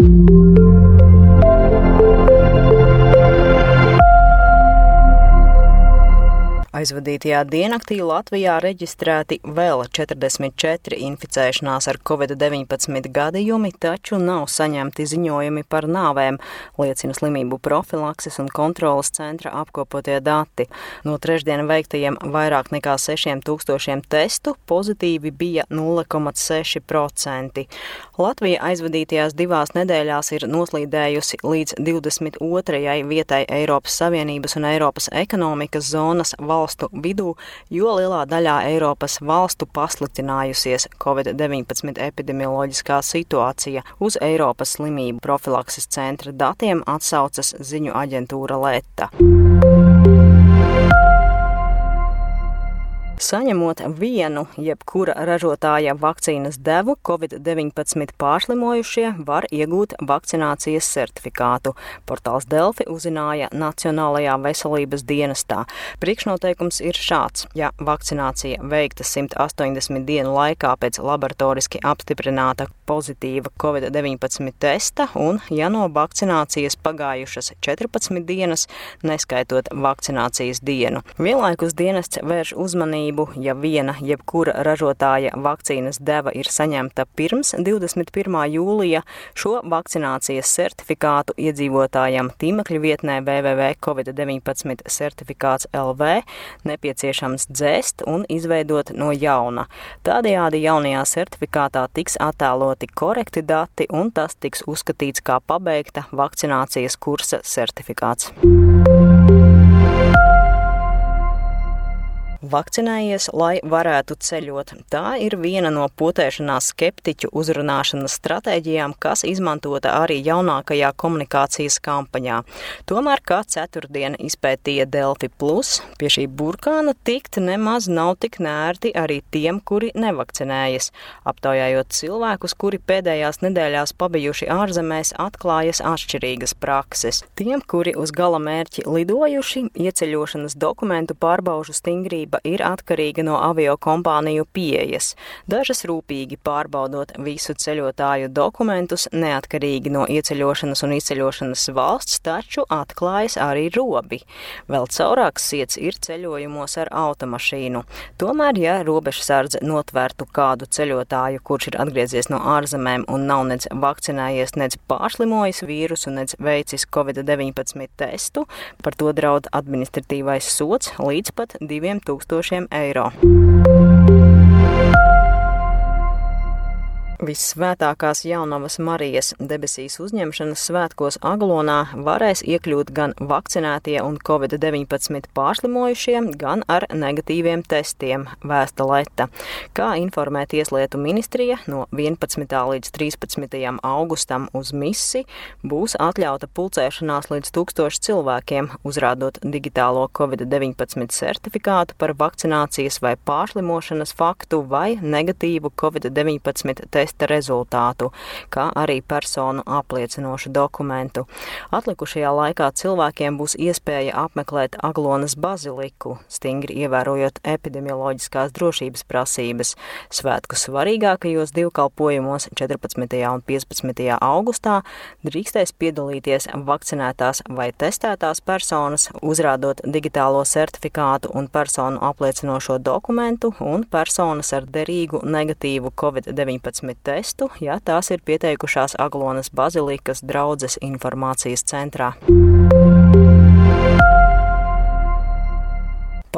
Thank you. Aizvadītajā diennaktī Latvijā reģistrēti vēl 44 inficēšanās ar covid-19 gadījumi, taču nav saņemti ziņojumi par nāvēm, liecina slimību profilakses un kontrolas centra apkopotie dati. No trešdien veiktajiem vairāk nekā 6000 testu pozitīvi bija 0,6%. Latvija aizvadītajās divās nedēļās ir noslīdējusi līdz 22. vietai Eiropas Savienības un Eiropas ekonomikas zonas valsts valstu vidū, jo lielā daļā Eiropas valstu pasliktinājusies Covid-19 epidemioloģiskā situācija. Uz Eiropas slimību profilakses centra datiem atsaucas ziņu aģentūra Leta. Saņemot vienu jebkura ražotāja vakcīnas devu, Covid-19 pārslimojušie var iegūt vakcinācijas certifikātu. Portāls Delfi uzzināja Nacionālajā veselības dienestā. Priekšnoteikums ir šāds. Ja vakcinācija veikta 180 dienu laikā pēc laboratoriski apstiprināta pozitīva Covid-19 testa un ja no vakcinācijas pagājušas 14 dienas, neskaitot vakcinācijas dienu. Vienlaikus dienests vērš uzmanību uzmanību, ja viena jebkura ražotāja vakcīnas deva ir saņemta pirms 21. jūlija, šo vakcinācijas certifikātu iedzīvotājam tīmekļa vietnē www.covid19 certifikāts LV nepieciešams dzēst un izveidot no jauna. Tādējādi jaunajā certifikātā tiks attēloti korekti dati un tas tiks uzskatīts kā pabeigta vakcinācijas kursa certifikāts. Vakcinējies, lai varētu ceļot. Tā ir viena no potēšanās skeptiķu uzrunāšanas stratēģijām, kas izmantota arī jaunākajā komunikācijas kampaņā. Tomēr, kā ceturtdiena izpētīja Delfi Plus, pie šī burkāna tikt nemaz nav tik nērti arī tiem, kuri nevakcinējas. Aptaujājot cilvēkus, kuri pēdējās nedēļās pabijuši ārzemēs, atklājas atšķirīgas prakses. Tiem, kuri uz gala mērķi lidojuši, ieceļošanas dokumentu pārbaužu stingrība drošība ir atkarīga no avio kompāniju pieejas, dažas rūpīgi pārbaudot visu ceļotāju dokumentus neatkarīgi no ieceļošanas un izceļošanas valsts, taču atklājas arī robi. Vēl caurāks iets ir ceļojumos ar automašīnu. Tomēr, ja robežsardze notvērtu kādu ceļotāju, kurš ir atgriezies no ārzemēm un nav nec vakcinējies, nec pārslimojis vīrusu, nec veicis Covid-19 testu, par to draud administratīvais sots līdz pat 2000 tūkstošiem eiro. Vissvētākās jaunavas Marijas debesīs uzņemšanas svētkos Aglonā varēs iekļūt gan vakcinētie un covid-19 pārslimojušie, gan ar negatīviem testiem, vēsta Leta. Kā informē Tieslietu ministrija, no 11. līdz 13. augustam uz misi būs atļauta pulcēšanās līdz tūkstoši cilvēkiem, uzrādot digitālo covid-19 certifikātu par vakcinācijas vai pārslimošanas faktu vai negatīvu covid-19 testu testa rezultātu, kā arī personu apliecinošu dokumentu. Atlikušajā laikā cilvēkiem būs iespēja apmeklēt Aglonas baziliku, stingri ievērojot epidemioloģiskās drošības prasības. Svētku svarīgākajos divkalpojumos 14. un 15. augustā drīkstēs piedalīties vakcinētās vai testētās personas, uzrādot digitālo certifikātu un personu apliecinošo dokumentu un personas ar derīgu negatīvu COVID-19 testu, ja tās ir pieteikušās Aglonas bazilikas draudzes informācijas centrā.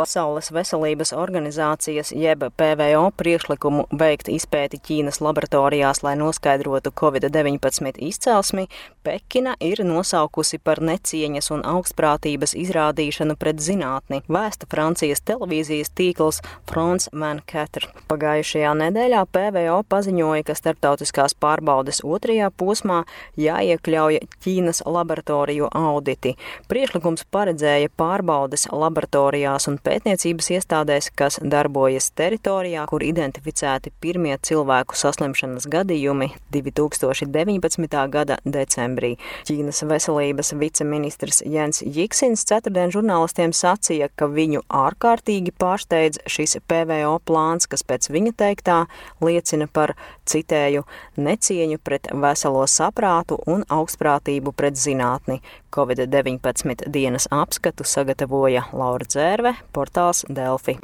Pasaules veselības organizācijas jeb PVO priekšlikumu veikt izpēti Ķīnas laboratorijās, lai noskaidrotu Covid-19 izcelsmi, Pekina ir nosaukusi par necieņas un augstprātības izrādīšanu pret zinātni, vēsta Francijas televīzijas tīkls France 24. Pagājušajā nedēļā PVO paziņoja, ka starptautiskās pārbaudes otrajā posmā jāiekļauj Ķīnas laboratoriju auditi. Priekšlikums paredzēja pārbaudes laboratorijās un vēstniecības iestādēs, kas darbojas teritorijā, kur identificēti pirmie cilvēku saslimšanas gadījumi 2019. gada decembrī. Ķīnas veselības viceministrs Jens Jiksins ceturtdien žurnālistiem sacīja, ka viņu ārkārtīgi pārsteidz šis PVO plāns, kas pēc viņa teiktā liecina par, citēju, necieņu pret veselo saprātu un augstprātību pret zinātni. Covid-19 dienas apskatu sagatavoja Laura Dzērve, portāls Delfi.